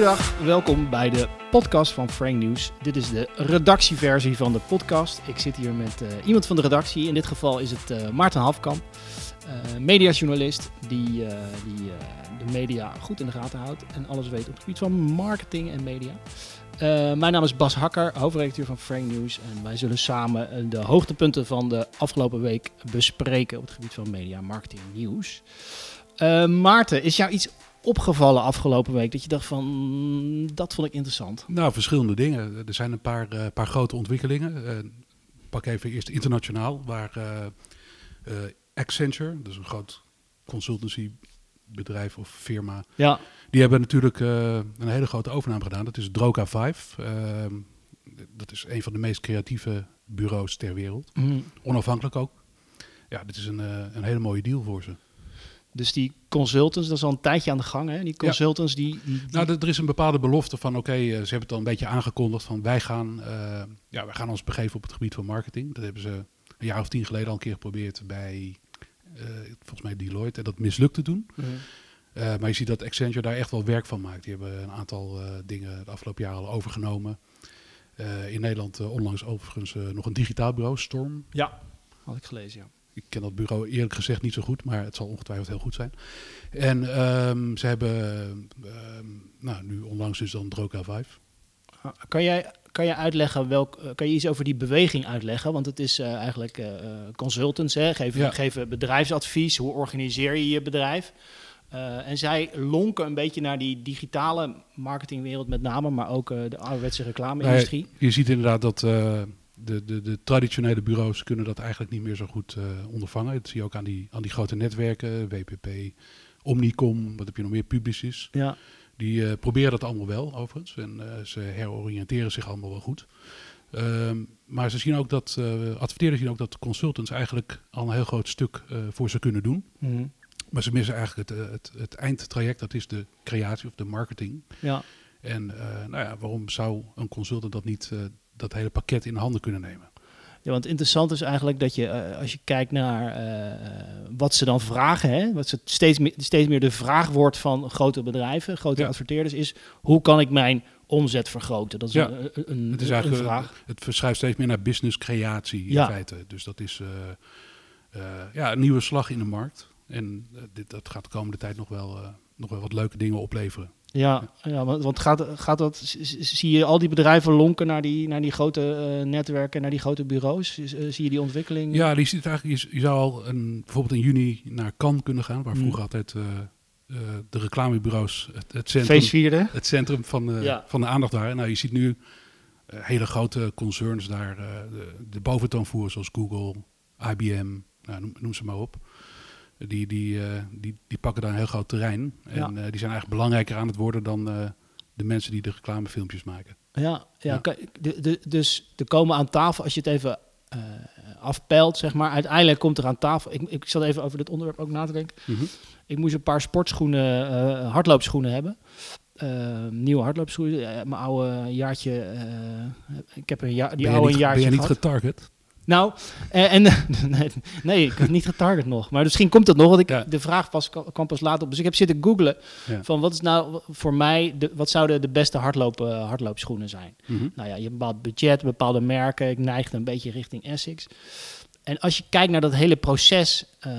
Goedendag, welkom bij de podcast van Frank News. Dit is de redactieversie van de podcast. Ik zit hier met eh, iemand van de redactie. In dit geval is het eh, Maarten Hafkamp, uh, mediajournalist die, eh, die eh, de media goed in de gaten houdt en alles weet op het gebied van marketing en media. Eh, mijn naam is Bas Hakker, hoofdredacteur van Frank News. En wij zullen samen eh, de hoogtepunten van de afgelopen week bespreken op het gebied van media, marketing nieuws. Eh, Maarten, is jou iets opgevallen afgelopen week dat je dacht van mm, dat vond ik interessant? Nou, verschillende dingen. Er zijn een paar, eh, paar grote ontwikkelingen. Eh, pak even eerst internationaal, waar eh, Accenture, dat is een groot consultancybedrijf of firma, Ja, die hebben natuurlijk een hele grote overname gedaan. Dat is Droga 5. Ehm, dat is een van de meest creatieve bureaus ter wereld. mm. Onafhankelijk ook. Ja, dit is een, een hele mooie deal voor ze. Dus die consultants, dat is al een tijdje aan de gang hè? Die consultants die, die, die- Nou, er is een bepaalde belofte van, oké, eh, ze hebben het al een beetje aangekondigd van wij gaan, eh, ja, wij gaan ons begeven op het gebied van marketing. Dat hebben ze een jaar of tien geleden al een keer geprobeerd bij, eh, volgens mij Deloitte, en dat mislukte toen. Mhm. Eh, maar je ziet dat Accenture daar echt wel werk van maakt. Die hebben een aantal dingen het afgelopen jaar al overgenomen. In Nederland onlangs overigens nog een digitaal bureau, Storm. Ja, had ik gelezen, ja. Ik ken dat bureau eerlijk gezegd niet zo goed, maar het zal ongetwijfeld heel goed zijn. En ehm, ze hebben ehm, nou, nu onlangs dus dan Droga 5. Ah, Kan jij, kan je uitleggen welk, eh, kan je iets over die beweging uitleggen? Want het is eh, eigenlijk eh, consultants, hè? Geven, Ja. geven bedrijfsadvies, hoe organiseer je je bedrijf? En zij lonken een beetje naar die digitale marketingwereld met name, maar ook de ouderwetse reclame-industrie. Je ziet inderdaad dat de, de, de traditionele bureaus kunnen dat eigenlijk niet meer zo goed eh, ondervangen. Dat zie je ook aan die, aan die grote netwerken, WPP, Omnicom, wat heb je nog meer, Publicis. Ja, Die eh, proberen dat allemaal wel, overigens. En eh, ze heroriënteren zich allemaal wel goed. Ehm, maar ze zien ook dat, eh adverteerders zien ook dat consultants eigenlijk al een heel groot stuk voor ze kunnen doen. Mhm. Maar ze missen eigenlijk het, het, het eindtraject, dat is de creatie of de marketing. ja. En nou ja, waarom zou een consultant dat niet, dat hele pakket in handen kunnen nemen? Ja, want interessant is eigenlijk dat je, eh, als je kijkt naar eh, wat ze dan vragen, hè, wat ze steeds meer, steeds meer de vraag wordt van grote bedrijven, grote Ja. adverteerders, is hoe kan ik mijn omzet vergroten? Dat is Ja. een, een, een, Het is een eigenlijk vraag. het verschuift steeds meer naar business creatie in Ja. feite. Dus dat is eh, eh, ja, een nieuwe slag in de markt. En eh, dit, dat gaat de komende tijd nog wel, eh, nog wel wat leuke dingen opleveren. Ja, ja want, gaat, gaat dat, zie je al die bedrijven lonken naar die, naar die grote eh, netwerken, naar die grote bureaus? Eh, zie je die ontwikkeling? Ja, die ziet eigenlijk, je, je zou al een, bijvoorbeeld in juni naar Cannes kunnen gaan, waar Mm. vroeger altijd eh, de reclamebureaus het, het centrum, het centrum van, Ja. van de aandacht waren. Nou, je ziet nu hele grote concerns daar de, de boventoon voeren, zoals Google, IBM, nou, noem, noem ze maar op. Die, die, eh, die, die pakken daar een heel groot terrein. En Ja. eh, die zijn eigenlijk belangrijker aan het worden dan eh, de mensen die de reclamefilmpjes maken. Ja, ja, Ja. de, de, dus er komen aan tafel, als je het even afpelt, zeg maar, uiteindelijk komt er aan tafel. Ik, ik zat even over dit onderwerp ook na te denken. Ik moest een paar sportschoenen, hardloopschoenen hebben. Eh, nieuwe hardloopschoenen. Mijn oude jaartje. ik heb een jaar, die ben oude niet, een jaartje ben je niet gehad. getarget? Nou, eh, en, nee, nee, ik had niet getarget nog. Maar misschien komt dat nog, want ik, Ja. de vraag pas, kwam pas later op. Dus ik heb zitten googlen Ja. van wat is nou voor mij, de, wat zouden de beste hardloop, eh, hardloopschoenen zijn? Mhm. Nou ja, je hebt een bepaald budget, bepaalde merken. Ik neigde een beetje richting Essex. En als je kijkt naar dat hele proces eh,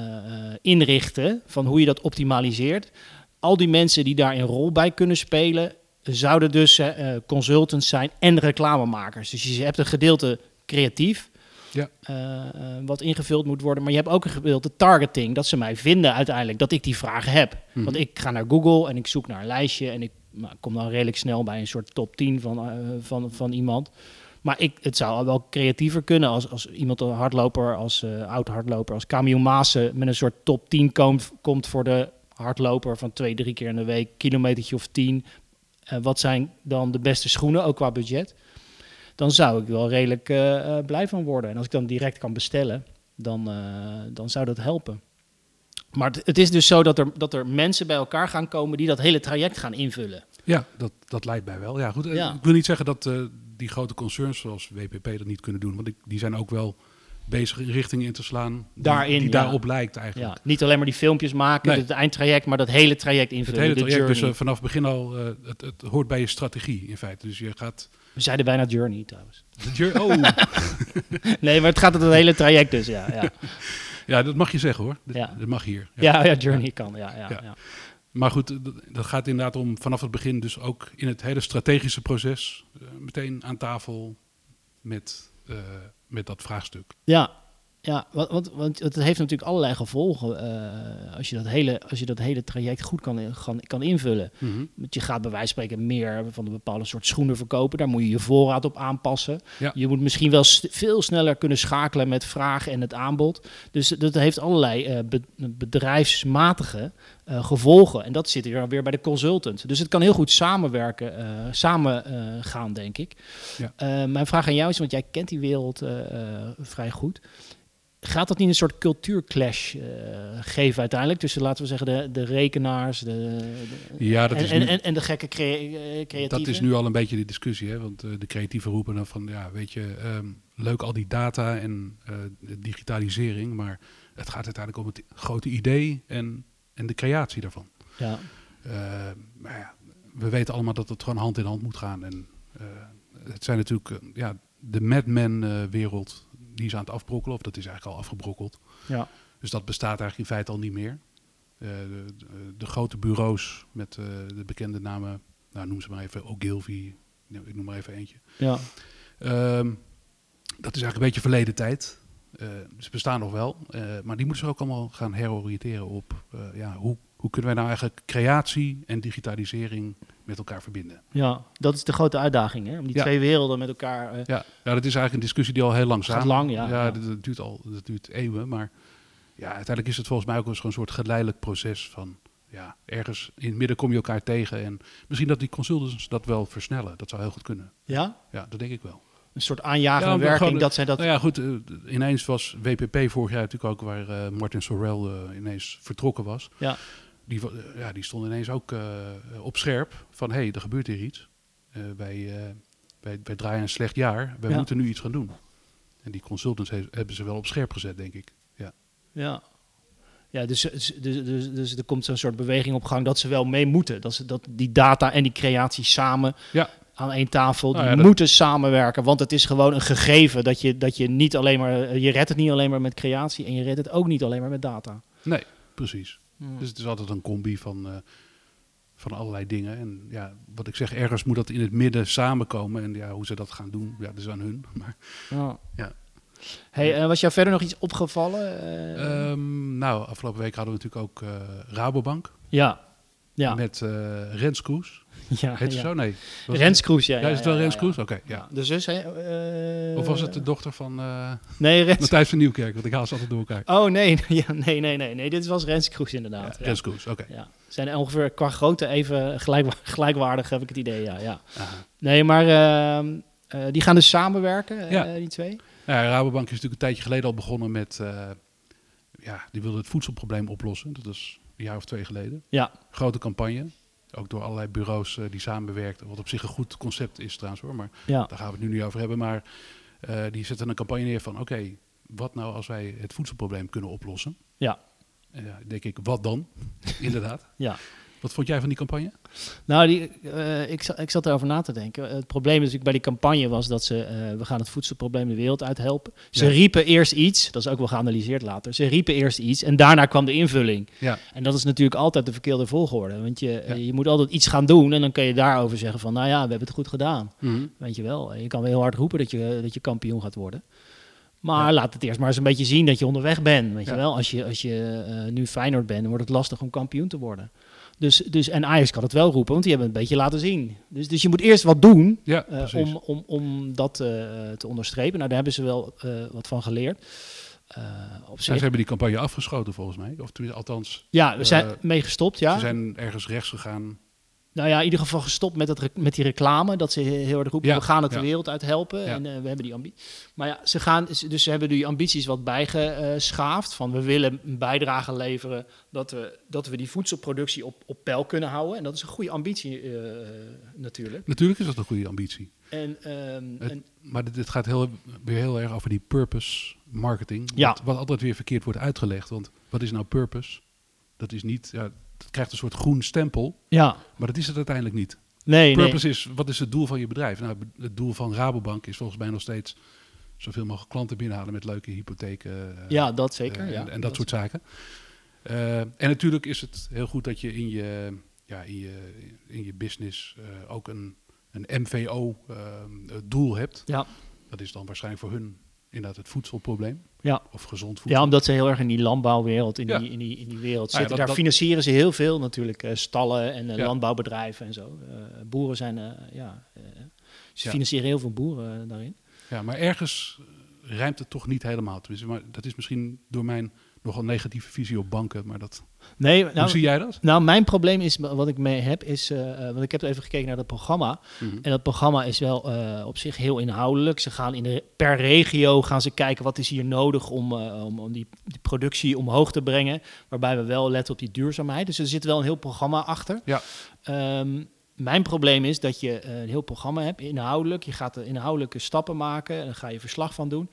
inrichten, van hoe je dat optimaliseert, al die mensen die daar een rol bij kunnen spelen, zouden dus consultants zijn en reclamemakers. Dus je hebt een gedeelte creatief, Ja. eh, eh, wat ingevuld moet worden, maar je hebt ook een gedeelte targeting, dat ze mij vinden uiteindelijk, dat ik die vragen heb. Mhm. Want ik ga naar Google en ik zoek naar een lijstje en ik nou, kom dan redelijk snel bij een soort top 10 van, eh, van, van iemand. Maar ik, het zou wel creatiever kunnen als, als iemand, een hardloper, als eh oud hardloper, als Camille Maassen met een soort top 10 komt, komt voor de hardloper van twee, drie keer in de week, kilometertje of 10. Eh, wat zijn dan de beste schoenen, ook qua budget? Dan zou ik wel redelijk eh, eh, blij van worden. En als ik dan direct kan bestellen, dan, eh, dan zou dat helpen. Maar het, het is dus zo dat er, dat er mensen bij elkaar gaan komen die dat hele traject gaan invullen. Ja, dat, dat lijkt mij wel. Ja, goed. Ja. Ik wil niet zeggen dat die grote concerns zoals WPP dat niet kunnen doen. Want ik, die zijn ook wel bezig in richtingen in te slaan die, Daarin, die ja. daarop lijkt eigenlijk. Ja, niet alleen maar die filmpjes maken, Nee. het eindtraject, maar dat hele traject Het invullen. hele de traject, dus eh, vanaf het begin al, eh, het, het hoort bij je strategie in feite. Dus je gaat... We zeiden bijna journey trouwens. de jour- oh, Nee, maar het gaat om het hele traject dus, ja. Ja, ja, dat mag je zeggen hoor. Dat, Ja. dat mag hier. ja, ja journey kan, ja. ja. Maar goed, dat, dat gaat inderdaad om vanaf het begin, dus ook in het hele strategische proces, eh, meteen aan tafel met, eh, met dat vraagstuk. Ja, ja want, want, want het heeft natuurlijk allerlei gevolgen eh, als, je dat hele, als je dat hele traject goed kan, kan, kan invullen. Want je gaat bij wijze van spreken meer van een bepaalde soort schoenen verkopen. Daar moet je je voorraad op aanpassen. Ja. Je moet misschien wel veel sneller kunnen schakelen met vraag en het aanbod. Dus dat heeft allerlei eh, be- bedrijfsmatige eh, gevolgen. En dat zit hier dan weer bij de consultant. Dus het kan heel goed samenwerken, eh, samen gaan, denk ik. Ja. Mijn vraag aan jou is, want jij kent die wereld vrij goed. Gaat dat niet een soort cultuurclash eh, geven uiteindelijk tussen, laten we zeggen, de, de rekenaars de, de- Ja, dat en, is nu- en, en de gekke crea eh, creatieven? Dat is nu al een beetje de discussie, hè? want eh, de creatieven roepen dan van, ja, weet je, ehm, leuk al die data en digitalisering, maar het gaat uiteindelijk om het grote idee en, en de creatie daarvan. Ja, maar ja, we weten allemaal dat het gewoon hand in hand moet gaan. En het zijn natuurlijk, ja, de Madman-wereld, die is aan het afbrokkelen, of dat is eigenlijk al afgebrokkeld. ja, Dus dat bestaat eigenlijk in feite al niet meer. Eh, de, de, de grote bureaus met eh, de bekende namen, nou noem ze maar even Ogilvy, ik noem maar even eentje. ja, Ehm, dat is eigenlijk een beetje verleden tijd. Eh, ze bestaan nog wel, maar die moeten zich ook allemaal gaan heroriënteren op ja, hoe, hoe kunnen wij nou eigenlijk creatie en digitalisering met elkaar verbinden. ja, dat is de grote uitdaging, hè? om die Ja. twee werelden met elkaar... eh, Ja, ja, dat is eigenlijk een discussie die al heel lang Gaat samen. lang, ja. Ja. Dat, dat duurt al dat duurt eeuwen, maar ja, uiteindelijk is het volgens mij ook wel eens een soort geleidelijk proces van ja, ergens in het midden kom je elkaar tegen en misschien dat die consultants dat wel versnellen. Dat zou heel goed kunnen. ja? Ja, dat denk ik wel. Een soort aanjagende Ja, werking, gewoon- dat zij dat... Nou ja, goed. eh, ineens was WPP vorig jaar natuurlijk ook waar eh, Martin Sorrell ineens vertrokken was. Ja. Die, eh, ja, die stond ineens ook eh, op scherp van hé, hey, er gebeurt hier iets. Eh, wij, wij, wij draaien een slecht jaar. Wij Ja. moeten nu iets gaan doen. En die consultants he- hebben ze wel op scherp gezet, denk ik. Ja. Ja. Ja, dus, dus, dus, dus, dus er komt zo'n soort beweging op gang dat ze wel mee moeten. Dat, ze, dat die data en die creatie samen Ja. aan één tafel, Nou die dat- moeten samenwerken. Want het is gewoon een gegeven dat je, dat je niet alleen maar... Je redt het niet alleen maar met creatie en je redt het ook niet alleen maar met data. Nee, precies. Dus het is altijd een combi van, eh, van allerlei dingen. En ja, wat ik zeg, ergens moet dat in het midden samenkomen. En ja, hoe ze dat gaan doen, ja, dat is aan hun. Maar Ja. Ja. Hey, was jou verder nog iets opgevallen? Eh, Ehm, nou, afgelopen week hadden we natuurlijk ook eh, Rabobank ja. Ja. met Rens Kroes. Ja, Heet ze ja. zo? Nee. Was Rens Kroes, ja. Ja, is het wel Rens ja. Kroes? Oké, ja. Ja. De zus, hè? Of was het de dochter van eh Nee, Rens... Matthijs van Nieuwkerk? Want ik haal ze altijd door elkaar. Oh, nee. Ja, nee, nee, nee, nee. Dit was Rens Kroes inderdaad. Ja. Rens Kroes, oké. Ja. Zijn ongeveer qua grootte even gelijk, gelijkwaardig, heb ik het idee, ja. ja. Aha. Nee, maar ehm, eh, die gaan dus samenwerken, eh, die twee? Ja, Rabobank is natuurlijk een tijdje geleden al begonnen met... ja, die wilde het voedselprobleem oplossen. Dat is een jaar of twee geleden. Ja, Grote campagne. Ook door allerlei bureaus eh, die samenwerkten. Wat op zich een goed concept is trouwens hoor. Maar ja, daar gaan we het nu niet over hebben. Maar eh, die zetten een campagne neer van... Oké, wat nou als wij het voedselprobleem kunnen oplossen? ja, En ja, denk ik, wat dan? Inderdaad. ja. Wat vond jij van die campagne? Nou, die, eh, ik, zat, ik zat erover na te denken. Het probleem natuurlijk bij die campagne was dat ze... eh, we gaan het voedselprobleem de wereld uithelpen. Ze Ja. riepen eerst iets, dat is ook wel geanalyseerd later. Ze riepen eerst iets en daarna kwam de invulling. Ja. En dat is natuurlijk altijd de verkeerde volgorde. Want je, Ja. eh, je moet altijd iets gaan doen en dan kun je daarover zeggen van... nou ja, we hebben het goed gedaan. Mhm. Weet je wel, je kan wel heel hard roepen dat je, dat je kampioen gaat worden. Maar Ja. laat het eerst maar eens een beetje zien dat je onderweg bent. Weet Ja. je wel, als je, als je eh, nu Feyenoord bent, dan wordt het lastig om kampioen te worden. Dus, dus, en Ajax kan het wel roepen, want die hebben het een beetje laten zien. Dus, dus je moet eerst wat doen Ja, eh, om, om, om dat eh, te onderstrepen. Nou, daar hebben ze wel eh, wat van geleerd. Op Ja, zich. ze hebben die campagne afgeschoten volgens mij. Of tenminste, althans, Ja, we zijn mee gestopt, ja. ze zijn ergens rechts gegaan. Nou ja, in ieder geval gestopt met, dat, met die reclame. Dat ze heel erg roepen, Ja, we gaan het ja. de wereld uit helpen. Ja. En eh, we hebben die ambitie. Maar ja, ze gaan, dus ze hebben die ambities wat bijgeschaafd. Van we willen een bijdrage leveren dat we, dat we die voedselproductie op, op peil kunnen houden. En dat is een goede ambitie eh, natuurlijk. Natuurlijk is dat een goede ambitie. En, ehm, Het- en Maar dit, dit gaat heel, weer heel erg over die purpose marketing. Wat, wat altijd weer verkeerd wordt uitgelegd. Want wat is nou purpose? Dat is niet, ja, het krijgt een soort groen stempel, Ja, maar dat is het uiteindelijk niet. nee, nee. Purpose is, wat is het doel van je bedrijf? Nou, het doel van Rabobank is volgens mij nog steeds zoveel mogelijk klanten binnenhalen met leuke hypotheken. eh, Ja, dat zeker. eh, ja. en, en dat soort zaken. Eh, en natuurlijk is het heel goed dat je in je, ja, in je, in je business ook een, een MVO-doel hebt. Ja, Dat is dan waarschijnlijk voor hun inderdaad het voedselprobleem. ja. Of gezond voedsel. ja, omdat ze heel erg in die landbouwwereld, in, Ja. die, in, die, in die wereld Nou ja, zitten. dat- Daar dat- financieren ze heel veel natuurlijk. eh, stallen en eh, Ja. landbouwbedrijven en zo. Eh, boeren zijn, eh, ja... eh, ze Ja. financieren heel veel boeren daarin. Ja, maar ergens rijmt het toch niet helemaal. Tenminste, maar dat is misschien door mijn nogal negatieve visie op banken. Maar dat, Nee, hoe nou, zie jij dat? nou, mijn probleem is, wat ik mee heb, is... eh, eh, want ik heb even gekeken naar dat programma. Mhm. En dat programma is wel eh, op zich heel inhoudelijk. Ze gaan in de, per regio gaan ze kijken wat is hier nodig om, om, om die, die productie omhoog te brengen. Waarbij we wel letten op die duurzaamheid. Dus er zit wel een heel programma achter. Ja. Ehm, mijn probleem is dat je een heel programma hebt, inhoudelijk. Je gaat er inhoudelijke stappen maken en daar ga je verslag van doen.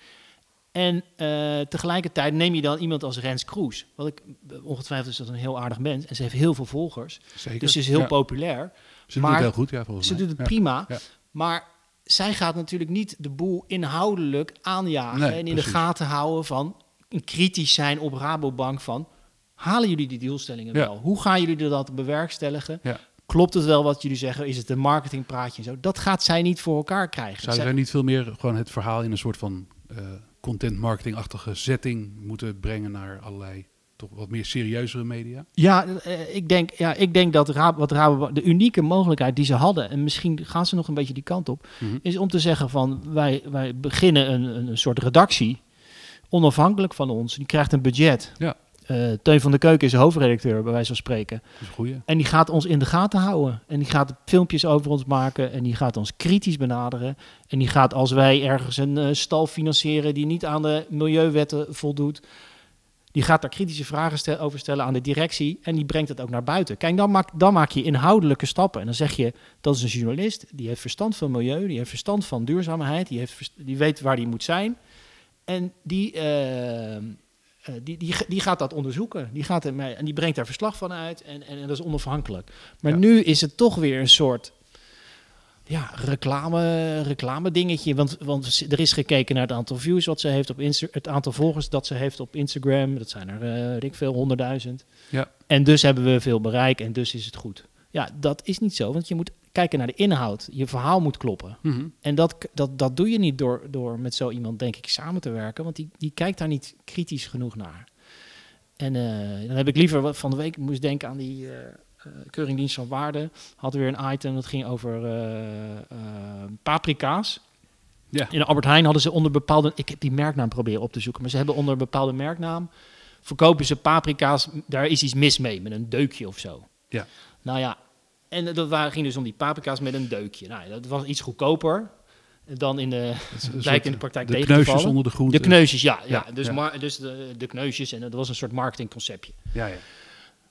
En eh, tegelijkertijd neem je dan iemand als Rens Kroes. Wat ik ongetwijfeld is dat een heel aardig mens. En ze heeft heel veel volgers. Zeker. Dus ze is heel Ja, populair. Ze doet maar het heel goed, ja, volgens Ze mij. doet het Ja. prima. Ja. Maar zij gaat natuurlijk niet de boel inhoudelijk aanjagen Nee, en in precies. de gaten houden van een kritisch zijn op Rabobank van halen jullie die doelstellingen wel? Hoe gaan jullie dat bewerkstelligen? Klopt het wel wat jullie zeggen? Is het een marketingpraatje en zo? Dat gaat zij niet voor elkaar krijgen. Zou Zij- zij niet veel meer gewoon het verhaal in een soort van eh, content marketing-achtige setting moeten brengen naar allerlei toch wat meer serieuzere media? Ja, eh, ik denk, ja, ik denk dat Rab, wat Rabobank, de unieke mogelijkheid die ze hadden, en misschien gaan ze nog een beetje die kant op, Mhm. is om te zeggen van wij, wij beginnen een, een soort redactie, onafhankelijk van ons. Die krijgt een budget. Ja. Eh, Teun van der Keuken is de hoofdredacteur, bij wijze van spreken. Dat is. En die gaat ons in de gaten houden. En die gaat filmpjes over ons maken. En die gaat ons kritisch benaderen. En die gaat als wij ergens een eh, stal financieren die niet aan de milieuwetten voldoet. Die gaat daar kritische vragen stel- over stellen aan de directie. En die brengt het ook naar buiten. Kijk, dan maak, dan maak je inhoudelijke stappen. En dan zeg je, dat is een journalist. Die heeft verstand van milieu. Die heeft verstand van duurzaamheid. Die, heeft, die weet waar die moet zijn. En die, eh, die, die, die gaat dat onderzoeken. Die gaat mee, en die brengt daar verslag van uit. En, en, en dat is onafhankelijk. Maar Ja. nu is het toch weer een soort ja, reclame, reclame dingetje. Want, want er is gekeken naar het aantal views wat ze heeft op Insta het aantal volgers dat ze heeft op Instagram. Dat zijn er, eh weet ik veel, honderdduizend. Ja. En dus hebben we veel bereik en dus is het goed. Ja, dat is niet zo, want je moet kijken naar de inhoud. Je verhaal moet kloppen. Mhm. En dat, dat, dat doe je niet door, door met zo iemand, denk ik, samen te werken. Want die, die kijkt daar niet kritisch genoeg naar. En eh, dan heb ik liever wat van de week moest denken aan die eh, Keuringdienst van Waarde. Had weer een item dat ging over paprika's. Ja. In Albert Heijn hadden ze onder bepaalde... Ik heb die merknaam proberen op te zoeken. Maar ze hebben onder een bepaalde merknaam... verkopen ze paprika's. Daar is iets mis mee, met een deukje of zo. Ja. Nou ja, en dat waren, ging dus om die paprika's met een deukje. Nou, dat was iets goedkoper dan in de soort, in de praktijk de tegen te kneusjes vallen. onder de groente. De kneusjes, ja. ja. Ja, dus ja. Maar, dus de, de kneusjes en dat was een soort marketingconceptje. Ja, ja.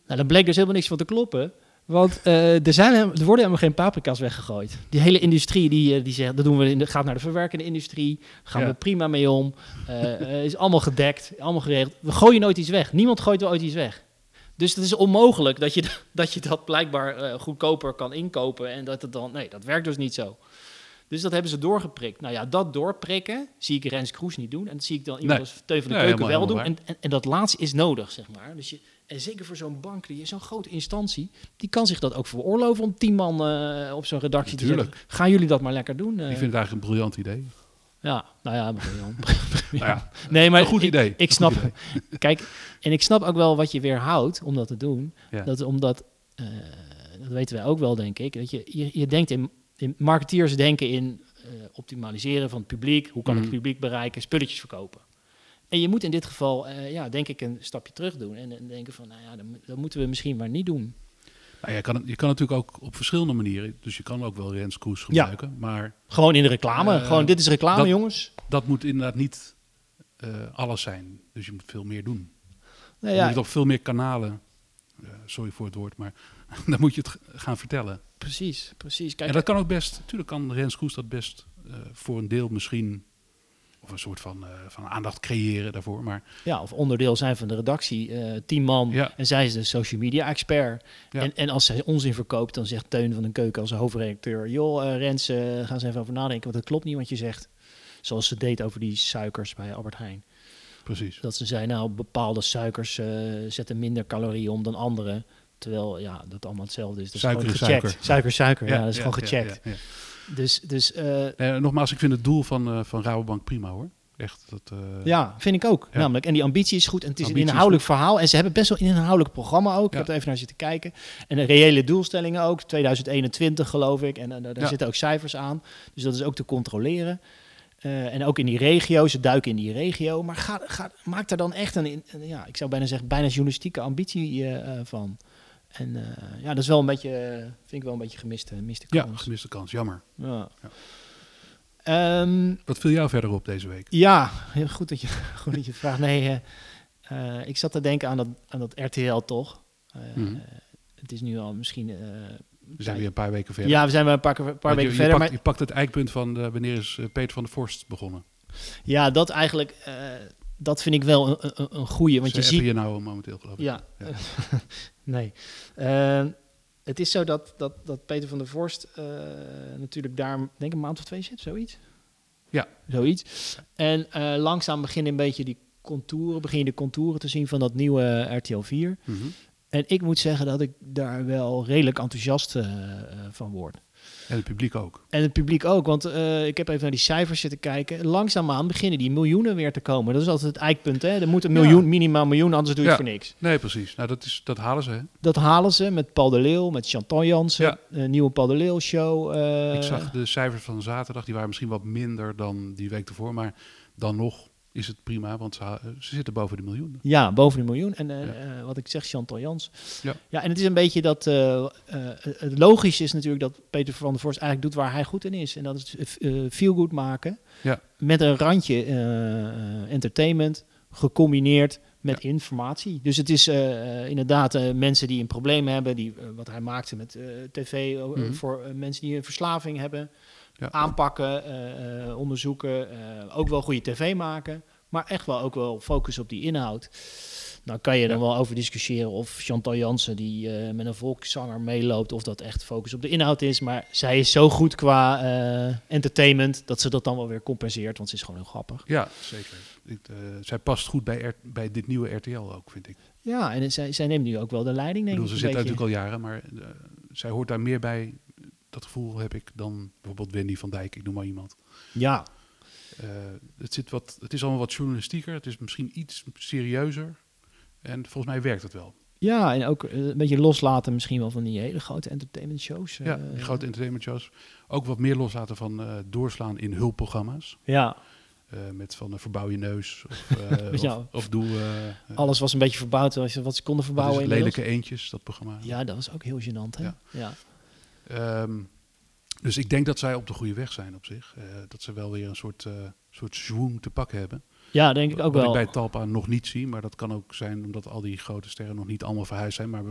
Nou, dan bleek dus helemaal niks van te kloppen. Want eh, er, zijn, er worden helemaal geen paprika's weggegooid. Die hele industrie, die, eh, die zegt, dat doen we in de, gaat naar de verwerkende industrie. Gaan Ja. we prima mee om. Eh, is allemaal gedekt, allemaal geregeld. We gooien nooit iets weg. Niemand gooit wel ooit iets weg. Dus het is onmogelijk dat je dat, je dat blijkbaar eh, goedkoper kan inkopen. En dat het dan, nee, dat werkt dus niet zo. Dus dat hebben ze doorgeprikt. Nou ja, dat doorprikken zie ik Rens Kroes niet doen. En dat zie ik dan iemand Nee. als Teun van de Nee, Keuken helemaal- wel doen. En, en, en dat laatste is nodig, zeg maar. Dus je, en zeker voor zo'n bank, die zo'n grote instantie, die kan zich dat ook veroorloven om tien man eh, op zo'n redactie te zetten. Gaan jullie dat maar lekker doen? eh? Ik vind het eigenlijk een briljant idee. Ja, nou ja, briljant. Nou ja, nee, maar een goed ik- idee. Ik snap, idee. kijk, en ik snap ook wel wat je weerhoudt om dat te doen. Ja. Dat omdat, eh, dat weten wij ook wel, denk ik. Dat je, je, je denkt in, in, marketeers denken in eh, optimaliseren van het publiek. Hoe kan ik Mhm. het publiek bereiken? Spulletjes verkopen. En je moet in dit geval, eh, ja, denk ik, een stapje terug doen. En, en denken van, nou ja, dat, dat moeten we misschien maar niet doen. Nou, je, kan, je kan natuurlijk ook op verschillende manieren. Dus je kan ook wel Rens Koes gebruiken. Maar Gewoon in de reclame. Eh, Gewoon, dit is reclame, dat- jongens. dat moet inderdaad niet eh, alles zijn. Dus je moet veel meer doen. Nou Je ja, moet op veel meer kanalen. eh, sorry voor het woord, maar dan moet je het gaan vertellen. precies, precies. Kijk, en dat kan ook best. Natuurlijk kan Rens Koes dat best voor een deel misschien of een soort van, eh, van aandacht creëren daarvoor. Maar Ja, of onderdeel zijn van de redactie. tien man. Ja. En zij is de social media expert. Ja. En, en als zij onzin verkoopt, dan zegt Teun van den Keuken als hoofdredacteur... joh, eh, Rens, eh, ga eens even over nadenken, want dat klopt niet wat je zegt. Zoals ze deed over die suikers bij Albert Heijn. precies. Dat ze zei, nou, bepaalde suikers zetten minder calorieën om dan andere. Terwijl, ja, dat allemaal hetzelfde is. Dat is Suiker gewoon is gecheckt. suiker. Suiker, suiker, ja, dat is gewoon ja, gecheckt. Dus, dus eh, Eh, nogmaals, ik vind het doel van, eh, van Rabobank prima hoor. Echt. Dat, Ja, vind ik ook. Ja. Namelijk. En die ambitie is goed. En het is Ambitie een is inhoudelijk verhaal. En ze hebben best wel een inhoudelijk programma ook. Ik heb er even naar zitten kijken. En de reële doelstellingen ook. 2021 geloof ik. En daar Ja. zitten ook cijfers aan. Dus dat is ook te controleren. En ook in die regio. Ze duiken in die regio. Maar ga, ga, maak daar dan echt een, ja, ik zou bijna zeggen, bijna journalistieke ambitie van. En eh, ja, dat is wel een beetje, eh, vind ik wel een beetje gemiste, gemiste ja, kans. gemiste kans. Jammer. Ja. Ja. Ehm, Wat viel jou verder op deze week? ja, heel goed dat je, goed dat je het vraagt. Nee, eh, ik zat te denken aan dat, aan dat RTL toch. Mhm. Het is nu al misschien... We zijn weer een paar weken verder. ja, we zijn wel een paar, paar weken je, verder. Pakt, maar je pakt het eikpunt van de, wanneer is Peter van der Vorst begonnen. ja, dat eigenlijk... eh, dat vind ik wel een, een, een goeie. Want Ze je ziet... je nou momenteel geloof ik. Ja, Ja. nee. Eh, het is zo dat, dat, dat Peter van der Vorst eh, natuurlijk daar, denk ik, een maand of twee zit, zoiets. Ja. Zoiets. En eh, langzaam beginnen een beetje die contouren, begin je de contouren te zien van dat nieuwe RTL 4. Mhm. En ik moet zeggen dat ik daar wel redelijk enthousiast eh, eh, van word. En het publiek ook. En het publiek ook, want eh, ik heb even naar die cijfers zitten kijken. Langzaamaan beginnen die miljoenen weer te komen. Dat is altijd het eikpunt, hè? Er moet een Ja. miljoen, minimaal miljoen, anders doe je het voor niks. Nee, precies. Nou, dat, is, dat halen ze. Hè? Dat halen ze met Paul de Leeuw, met Chantal Jansen, Ja. een nieuwe Paul de Leeuw show. eh, ik zag de cijfers van zaterdag. Die waren misschien wat minder dan die week ervoor. Maar dan nog is het prima. Want ze, ha- ze zitten boven de miljoen. Ja, boven de miljoen. En eh, Ja. eh, wat ik zeg, Chantal Jans. Ja. ja, en het is een beetje dat... eh, eh, het logische is natuurlijk dat Peter van der Vorst eigenlijk doet waar hij goed in is. En dat is eh feel good maken. Ja. Met een randje eh, eh, entertainment, gecombineerd met informatie. Dus het is eh, eh, inderdaad eh, mensen die een probleem hebben, die, eh, wat hij maakte met eh, tv, eh, Mhm. voor eh, mensen die een verslaving hebben, Ja. aanpakken, eh, eh, onderzoeken, eh, ook wel goede tv maken, maar echt wel ook wel focus op die inhoud. Nou kan je dan Ja. wel over discussiëren of Chantal Jansen die eh, met een volkszanger meeloopt, of dat echt focus op de inhoud is. Maar zij is zo goed qua eh, entertainment dat ze dat dan wel weer compenseert, want ze is gewoon heel grappig. Ja, zeker. Ik, eh, zij past goed bij, R- bij dit nieuwe RTL ook, vind ik. Ja, en zij, zij neemt nu ook wel de leiding, Ik denk bedoel, ze zit natuurlijk al jaren. Maar zij hoort daar meer bij. Dat gevoel heb ik dan bijvoorbeeld Wendy van Dijk. Ik noem maar iemand. Ja, Eh, het, zit wat, het is allemaal wat journalistieker. Het is misschien iets serieuzer. En volgens mij werkt het wel. ja, en ook eh, een beetje loslaten misschien wel van die hele grote entertainment shows. ja, die grote entertainment shows. Ook wat meer loslaten van eh, doorslaan in hulpprogramma's. Ja, Eh, met van uh, verbouw je neus. Of, eh, Ja. of, of doe eh, eh, alles was een beetje verbouwd als je wat ze konden verbouwen. lelijke eendjes, dat programma. Ja, dat was ook heel gênant, hè? Ja. Ja. Ehm, dus ik denk dat zij op de goede weg zijn op zich. Eh, dat ze wel weer een soort, eh soort zwoem te pakken hebben. Ja, denk ik ook Wat wel. ik bij Talpa nog niet zie. Maar dat kan ook zijn omdat al die grote sterren nog niet allemaal verhuisd zijn. Maar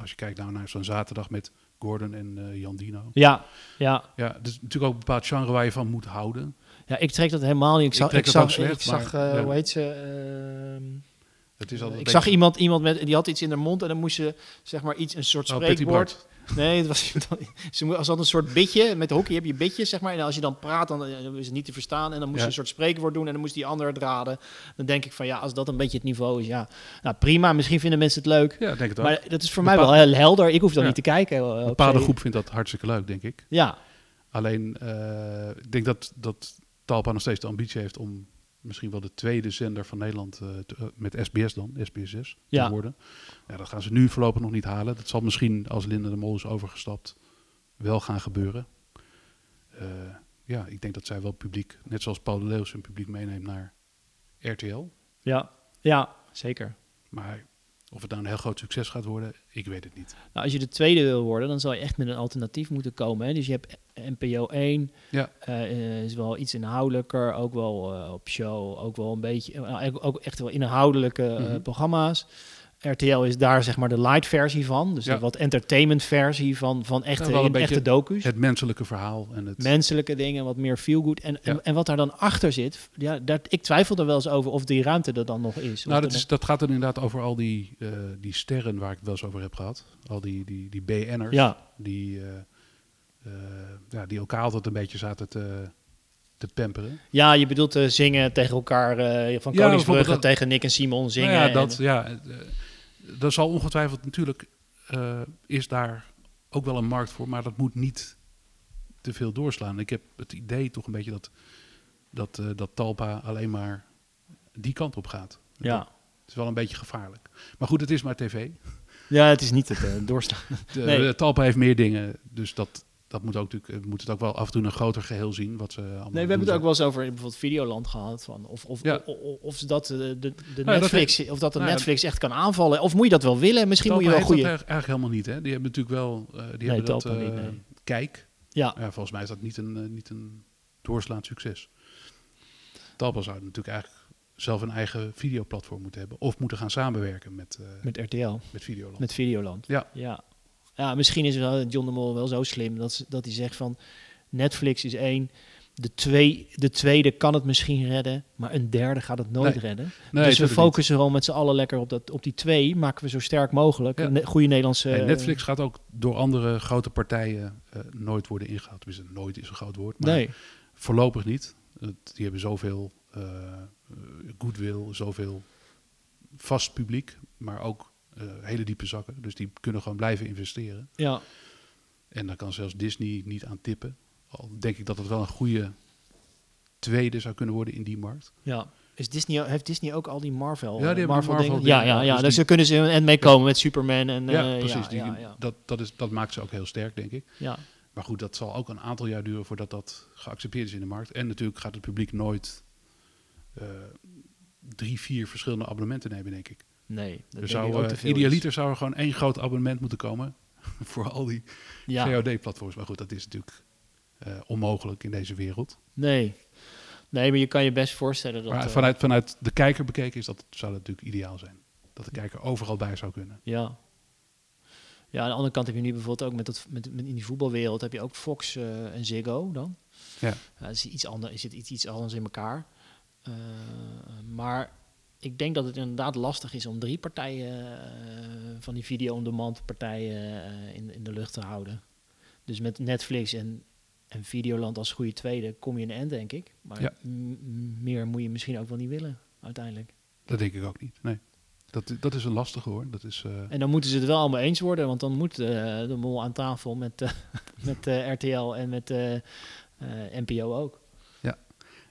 als je kijkt nou naar zo'n zaterdag met Gordon en eh, Jan Dino. Ja, ja. Ja, is natuurlijk ook een bepaald genre waar je van moet houden. ja, ik trek dat helemaal niet. Ik zag, ik zag, slecht, ik zag maar, ja. hoe heet ze? ehm, Het is ik zag iemand, iemand met, die had iets in haar mond en dan moest ze, zeg maar, iets, een soort Oh, spreekwoord. Nee, het was, ze als had een soort bitje. Met hockey heb je bitjes, zeg maar. En als je dan praat, dan, eh, is het niet te verstaan. En dan moest Ja. je een soort spreekwoord doen en dan moest die ander het raden. Dan denk ik van, ja, als dat een beetje het niveau is, ja. Nou, prima. Misschien vinden mensen het leuk. Ja, denk het ook. Maar dat is voor mij wel heel helder. Ik hoef dan Ja. niet te kijken. eh, een bepaalde groep vindt dat hartstikke leuk, denk ik. Ja, Alleen, eh, ik denk dat, dat Talpa nog steeds de ambitie heeft om misschien wel de tweede zender van Nederland eh, eh, met SBS dan, SBS6, Ja. te worden. Ja, dat gaan ze nu voorlopig nog niet halen. Dat zal misschien, als Linda de Mol is overgestapt, wel gaan gebeuren. Eh, ja, ik denk dat zij wel publiek, net zoals Paul de Leeuw zijn publiek meeneemt naar RTL. ja, ja, zeker. Maar of het nou een heel groot succes gaat worden, ik weet het niet. Nou, als je de tweede wil worden, dan zal je echt met een alternatief moeten komen. Hè? Dus je hebt NPO 1, Ja. eh, is wel iets inhoudelijker, ook wel eh, op show, ook wel een beetje, eh, ook- echt wel inhoudelijke eh, Mhm. programma's. RTL is daar zeg maar de light versie van. Dus Ja. de wat entertainment versie van, van echte, in- beetje echte docu's. Het menselijke verhaal en het... Menselijke dingen, wat meer feel good. En, Ja. en, en wat daar dan achter zit, ja, daar, ik twijfel er wel eens over of die ruimte er dan nog is. Nou, dat, is, dat gaat dan inderdaad over al die, eh, die sterren waar ik het wel eens over heb gehad. Al die, die, die BN'ers. ja, Die, eh, eh, ja, die elkaar altijd een beetje zaten te, te pamperen. ja, je bedoelt eh, zingen tegen elkaar, eh, van Ja, Koningsbrugge tegen Nick en Simon zingen. Nou ja, en- dat, ja, dat zal ongetwijfeld natuurlijk... eh, is daar ook wel een markt voor, maar dat moet niet te veel doorslaan. Ik heb het idee toch een beetje dat, dat, eh, dat Talpa alleen maar die kant op gaat. ja. Het is wel een beetje gevaarlijk. Maar goed, het is maar tv. ja, het is niet het. De, Nee. de Talpa heeft meer dingen, dus dat, dat moet ook natuurlijk, eh, moet het ook wel af en toe een groter geheel zien. Wat ze allemaal Nee, we hebben het ook wel eens over bijvoorbeeld Videoland gehad. Van of, of, Ja. of, of, dat, eh, de, de Netflix, of dat de nou Netflix echt kan aanvallen. Of moet je dat wel willen? Misschien moet je wel goede... eigenlijk, eigenlijk helemaal niet. Hè? Die hebben natuurlijk wel, eh, die Nee, hebben dat Talpa niet, nee. kijk. Ja, Ja, volgens mij is dat niet een, niet een doorslaand succes. Talpa zou natuurlijk eigenlijk zelf een eigen videoplatform moeten hebben. Of moeten gaan samenwerken met, met, met RTL, Videoland. met Videoland. Ja. ja. Ja, misschien is John de Mol wel zo slim dat, dat hij zegt van... Netflix is één, de, twee, de tweede kan het misschien redden, maar een derde gaat het nooit Nee. redden. Nee, dus we focussen gewoon met z'n allen lekker op, dat, op die twee. Maken we zo sterk mogelijk. Ja. Een goede Nederlandse... Hey, Netflix gaat ook door andere grote partijen eh, nooit worden ingehaald. Tenminste, nooit is een groot woord. Maar nee, Voorlopig niet. Die hebben zoveel eh goodwill, zoveel vast publiek, maar ook eh, hele diepe zakken. Dus die kunnen gewoon blijven investeren. ja. En daar kan zelfs Disney niet aan tippen. Al denk ik dat het wel een goede tweede zou kunnen worden in die markt. Ja. Is Disney, heeft Disney ook al die Marvel, Ja, die eh, Marvel, Marvel dingen? Ja, ja, ja, dus Dus daar kunnen ze en meekomen met Superman. En, ja, eh, precies. Ja, Die, ja, ja. Dat, dat, is, dat maakt ze ook heel sterk, denk ik. ja. Maar goed, dat zal ook een aantal jaar duren voordat dat geaccepteerd is in de markt. En natuurlijk gaat het publiek nooit eh, drie, vier verschillende abonnementen nemen, denk ik. Nee, dat Er zou, ook eh, idealiter zou er gewoon één groot abonnement moeten komen voor al die. Ja, VOD-platforms. Maar goed, dat is natuurlijk eh, onmogelijk in deze wereld. nee. Nee, maar je kan je best voorstellen dat... maar eh, vanuit, vanuit de kijker bekeken is dat, zou dat natuurlijk ideaal zijn. Dat de kijker overal bij zou kunnen. Ja. Ja, aan de andere kant heb je nu bijvoorbeeld ook met, dat, met, met in die voetbalwereld heb je ook Fox en Ziggo dan. Ja. Het is iets anders, is het iets, iets anders in elkaar. Maar ik denk dat het inderdaad lastig is om drie partijen eh, van die video-on-demand partijen eh, in, in de lucht te houden. Dus met Netflix en, en Videoland als goede tweede kom je in de end, denk ik. Maar Ja. meer moet je misschien ook wel niet willen, uiteindelijk. Dat denk ik ook niet. Nee. Dat, dat is een lastige hoor. Dat is, eh, En dan moeten ze het wel allemaal eens worden, want dan moet de mol aan tafel met, met RTL en met NPO ook.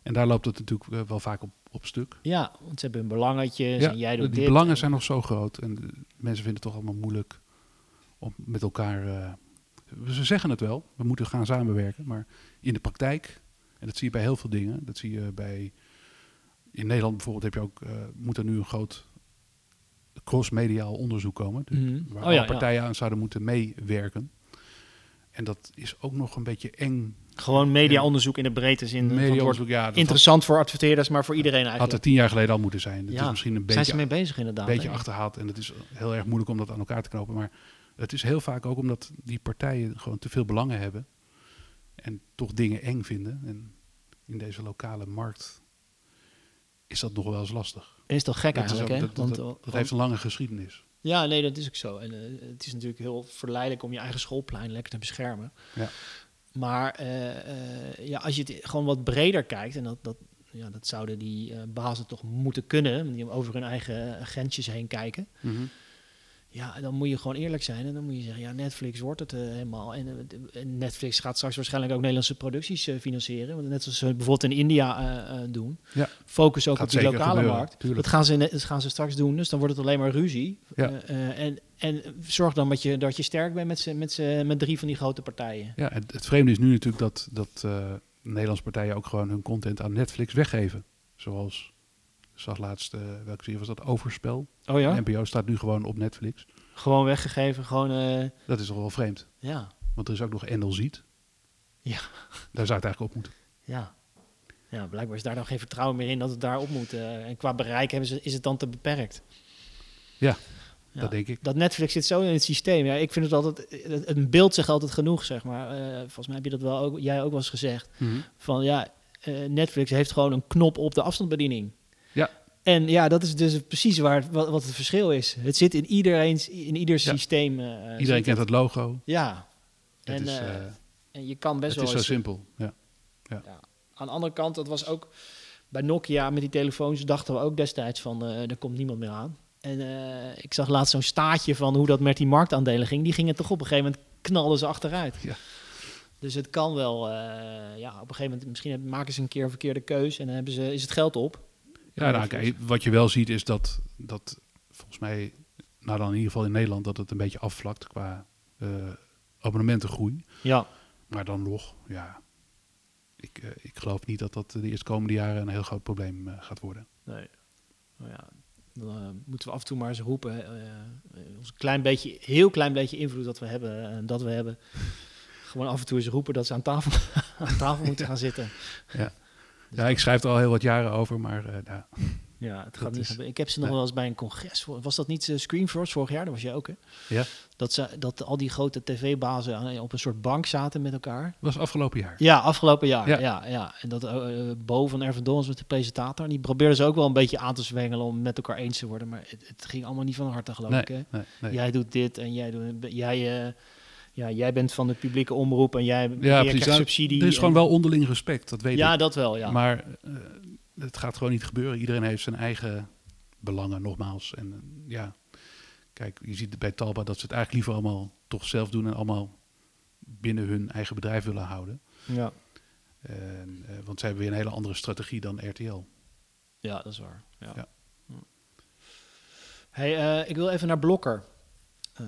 en daar loopt het natuurlijk wel vaak op, op stuk. Ja, want ze hebben hun belangetjes Ja, en jij doet die dit. belangen zijn nog zo groot. En mensen vinden het toch allemaal moeilijk om met elkaar... eh, ze zeggen het wel, we moeten gaan samenwerken. Maar in de praktijk, en dat zie je bij heel veel dingen. Dat zie je bij... In Nederland bijvoorbeeld heb je ook, eh, moet er nu een groot cross-mediaal onderzoek komen. Dus. Waar Oh alle ja, ja. partijen aan zouden moeten meewerken. En dat is ook nog een beetje eng. Gewoon mediaonderzoek in de breedte zin. Mediaonderzoek, ja, dat Interessant voor adverteerders, maar voor iedereen had, had eigenlijk. er tien jaar geleden al moeten zijn. Het Ja, is misschien een Zijn beetje ze mee bezig inderdaad? beetje hè? achterhaald. En het is heel erg moeilijk om dat aan elkaar te knopen. Maar het is heel vaak ook omdat die partijen gewoon te veel belangen hebben. En toch dingen eng vinden. En in deze lokale markt is dat nog wel eens lastig. Is toch gek Dat, eigenlijk, hè? dat, dat- dat want- heeft een lange geschiedenis. Ja, nee, dat is ook zo. En eh, het is natuurlijk heel verleidelijk om je eigen schoolplein lekker te beschermen. Ja. Maar eh, eh, ja, als je het gewoon wat breder kijkt, en dat, dat, ja, dat zouden die eh, bazen toch moeten kunnen, die over hun eigen grensjes heen kijken. Ja, dan moet je gewoon eerlijk zijn en dan moet je zeggen, ja, Netflix wordt het eh, helemaal. En, eh, en Netflix gaat straks waarschijnlijk ook Nederlandse producties eh, financieren. Want net zoals ze bijvoorbeeld in India doen. Ja. Focus ook Gaat op die lokale gebeuren, markt. tuurlijk. Dat gaan, ze, dat gaan ze straks doen, dus dan wordt het alleen maar ruzie. Ja. En, en zorg dan dat je, dat je sterk bent met, z'n- met, z'n- met drie van die grote partijen. Ja, het, het vreemde is nu natuurlijk dat, dat Nederlandse partijen ook gewoon hun content aan Netflix weggeven. Zoals, zag laatst, eh, welke serie was dat? Overspel. Oh ja? NPO staat nu gewoon op Netflix. Gewoon weggegeven, gewoon... eh, Dat is toch wel vreemd. ja, Want er is ook nog Endel Ziet. Ja. Daar zou het eigenlijk op moeten. ja. Ja, blijkbaar is daar dan geen vertrouwen meer in dat het daar op moet. eh, en qua bereik hebben ze, is het dan te beperkt. Ja. Ja. Dat denk ik. Dat Netflix zit zo in het systeem. Ja, ik vind het altijd, het- een beeld zegt altijd genoeg, zeg maar. Volgens mij heb je dat wel ook, jij ook wel eens gezegd. Mhm. Van ja, Netflix heeft gewoon een knop op de afstandsbediening. Ja. En ja, dat is dus precies waar het- wat, wat het verschil is. Het zit in iedereen's, in ieder Ja. systeem. eh, Iedereen kent het. het logo. Ja. Het En, is, eh, eh, En je kan best het wel is zo simpel. Ja. Aan de andere kant, dat was ook bij Nokia met die telefoons, dachten we ook destijds van eh er komt niemand meer aan. En ik zag laatst zo'n staatje van hoe dat met die marktaandelen ging. Die gingen toch op een gegeven moment knallen ze achteruit. Ja. Dus het kan wel, ja, op een gegeven moment misschien maken ze een keer een verkeerde keus en dan hebben ze, is het geld op. Ja, nou, kijk, wat je wel ziet is dat, dat volgens mij, nou dan in ieder geval in Nederland, dat het een beetje afvlakt qua eh, abonnementengroei. Ja, Maar dan nog, ja, ik, eh, ik geloof niet dat dat de eerstkomende jaren een heel groot probleem eh, gaat worden. nee. Nou ja, dan moeten we af en toe maar eens roepen. ons klein beetje, heel klein beetje invloed dat we hebben, en dat we hebben. Gewoon af en toe eens roepen dat ze aan tafel, aan tafel moeten gaan zitten. Ja, ik schrijf er al heel wat jaren over, maar eh, nou, Ja, het gaat Dat niet is-. Ik heb ze nog wel eens bij een congres. Was dat niet uh, Screenforce vorig jaar? Dat was jij ook, hè? Ja. Dat, ze, dat al die grote tv-bazen aan- op een soort bank zaten met elkaar. dat was afgelopen jaar. Ja, afgelopen jaar. Ja, Ja. ja. En dat uh, Bo van was de presentator. Die probeerde ze ook wel een beetje aan te zwengelen om met elkaar eens te worden. Maar het, het ging allemaal niet van harte, geloof Nee, ik. Hè? nee, nee. Jij doet dit en jij, doet, jij, uh, ja, jij bent van de publieke omroep en jij, Ja, precies. krijgt Nou, subsidie. Er is en- gewoon wel onderling respect, dat weet Ja, ik. dat wel, ja. Maar eh, het gaat gewoon niet gebeuren. Iedereen heeft zijn eigen belangen, nogmaals. En eh, ja, kijk, je ziet bij Talba dat ze het eigenlijk liever allemaal toch zelf doen en allemaal binnen hun eigen bedrijf willen houden. ja. En, eh, want zij hebben weer een hele andere strategie dan RTL. Ja, dat is waar. Ja. Ja. Hm. Hey, ik wil even naar Blokker. Eh,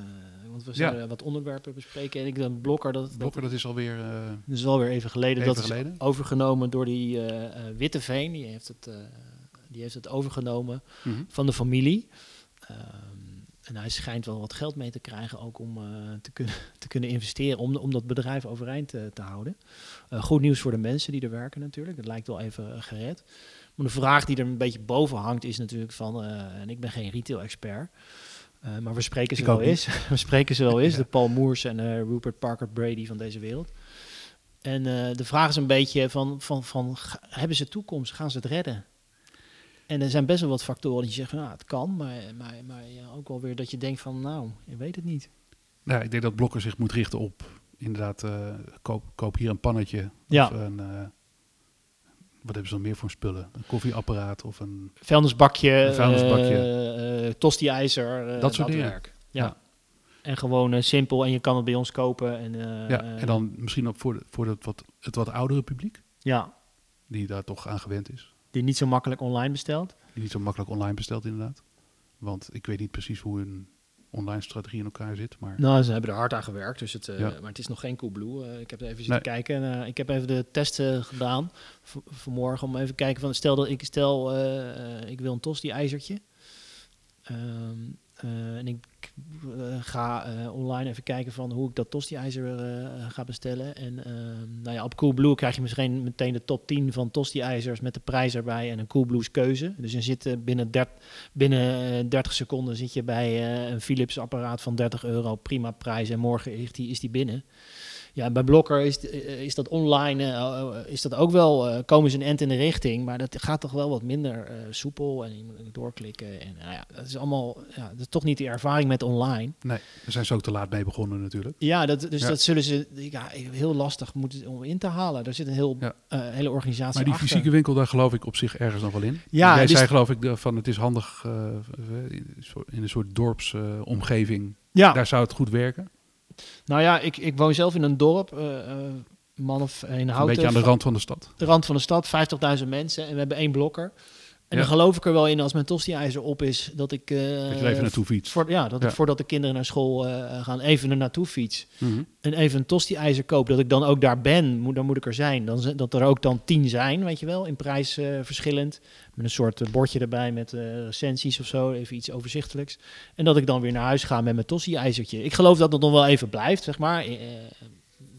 want we Ja. zullen wat onderwerpen bespreken. En ik denk Blokker, dat, Blokker, dat is alweer eh dat is wel weer even geleden. even dat geleden. is overgenomen door die eh eh, Witteveen. Die heeft, het, die heeft het overgenomen Mhm. van de familie. Ehm, en hij schijnt wel wat geld mee te krijgen ook om te, kunnen, te kunnen investeren, om, om dat bedrijf overeind te houden. Goed nieuws voor de mensen die er werken natuurlijk. Dat lijkt wel even gered. Maar de vraag die er een beetje boven hangt is natuurlijk van, en ik ben geen retail-expert, eh, maar we spreken ze Ik wel eens. we spreken ze wel eens, Ja. de Paul Moers en eh, Rupert Parker Brady van deze wereld. En eh, de vraag is een beetje van, van, van hebben ze toekomst? Gaan ze het redden? En er zijn best wel wat factoren die zeggen, nou, het kan, maar, maar, maar ja, ook wel weer dat je denkt van, nou, je weet het niet. Nou, ik denk dat Blokker zich moet richten op inderdaad, eh, koop, koop hier een pannetje. Ja. Of een, eh, wat hebben ze nog meer voor spullen? Een koffieapparaat of een... Vuilnisbakje, Een vuilnisbakje. eh, eh, tosti-ijzer, eh, Dat soort dingen. werk. Ja. Ja. En gewoon simpel en je kan het bij ons kopen. En, ja, en dan misschien ook voor, de, voor het, wat, het wat oudere publiek, Ja, die daar toch aan gewend is. die niet zo makkelijk online bestelt. Die niet zo makkelijk online bestelt inderdaad. Want ik weet niet precies hoe hun online strategie in elkaar zit. Maar Nou, ze hebben er hard aan gewerkt, dus het, eh, Ja. maar het is nog geen Coolblue. Eh ik heb even zitten Nee. kijken. En, eh, ik heb even de testen gedaan vanmorgen om even kijken van stel dat ik stel ik wil een tosti ijzertje. Ehm, eh, en ik eh, ga eh, online even kijken van hoe ik dat tosti ijzer eh, ga bestellen. En ehm, nou ja, op Coolblue krijg je misschien meteen de top 10 van tosti ijzers met de prijs erbij en een Coolblues keuze. Dus je zit eh, binnen, der- binnen eh, 30 seconden zit je bij eh, een Philips apparaat van 30 euro, prima prijs en morgen is die, is die binnen. Ja, bij Blokker is, eh, is dat online, eh, eh, is dat ook wel, eh, komen ze een end in de richting, maar dat gaat toch wel wat minder soepel en je moet doorklikken. En nou ja, dat is allemaal, ja, dat is toch niet die ervaring met online. nee, daar zijn ze ook te laat mee begonnen natuurlijk. Ja, dat, dus Ja. dat zullen ze ja, heel lastig moeten om in te halen. Er zit een heel, Ja. hele organisatie Maar die achter. fysieke winkel, daar geloof ik op zich ergens nog wel in. Ja, Jij dus- zei geloof ik de- van het is handig in een soort dorpsomgeving. Ja, Daar zou het goed werken. Nou ja, ik, ik woon zelf in een dorp, eh, man of een Een houten. beetje aan de rand van de stad. de rand van de stad, 50.000 mensen en we hebben één blokker. En dan geloof ik er wel in als mijn tosti-ijzer op is dat ik. eh, Dat je even naartoe fietst. Voor, ja, dat ik voordat de kinderen naar school eh, gaan even er naartoe fiets. Mhm. En even een tosti-ijzer koop, dat ik dan ook daar ben. Moet, dan moet ik er zijn. Dan, dat er ook dan tien zijn, weet je wel, in prijs eh, verschillend. Met een soort bordje erbij met recensies of zo, even iets overzichtelijks. En dat ik dan weer naar huis ga met mijn tosti-ijzertje. Ik geloof dat dat nog wel even blijft, zeg maar. Ik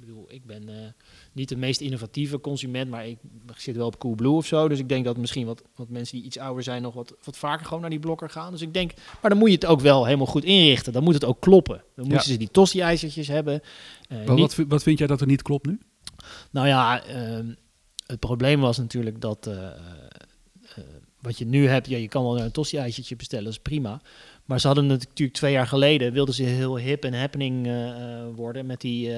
bedoel, ik ben... niet de meest innovatieve consument, maar ik zit wel op Coolblue of zo. Dus ik denk dat misschien wat, wat mensen die iets ouder zijn nog wat, wat vaker gewoon naar die blokker gaan. Dus ik denk, maar dan moet je het ook wel helemaal goed inrichten. Dan moet het ook kloppen. Dan moeten Ja. ze die tosti-ijzertjes hebben. Eh, Wat, niet- wat, vi- wat vind jij dat er niet klopt nu? nou ja, ehm, het probleem was natuurlijk dat eh, eh, wat je nu hebt, ja, je kan wel een tosti-ijzertje bestellen, dat is prima. Maar ze hadden het natuurlijk twee jaar geleden, wilden ze heel hip en happening worden met die,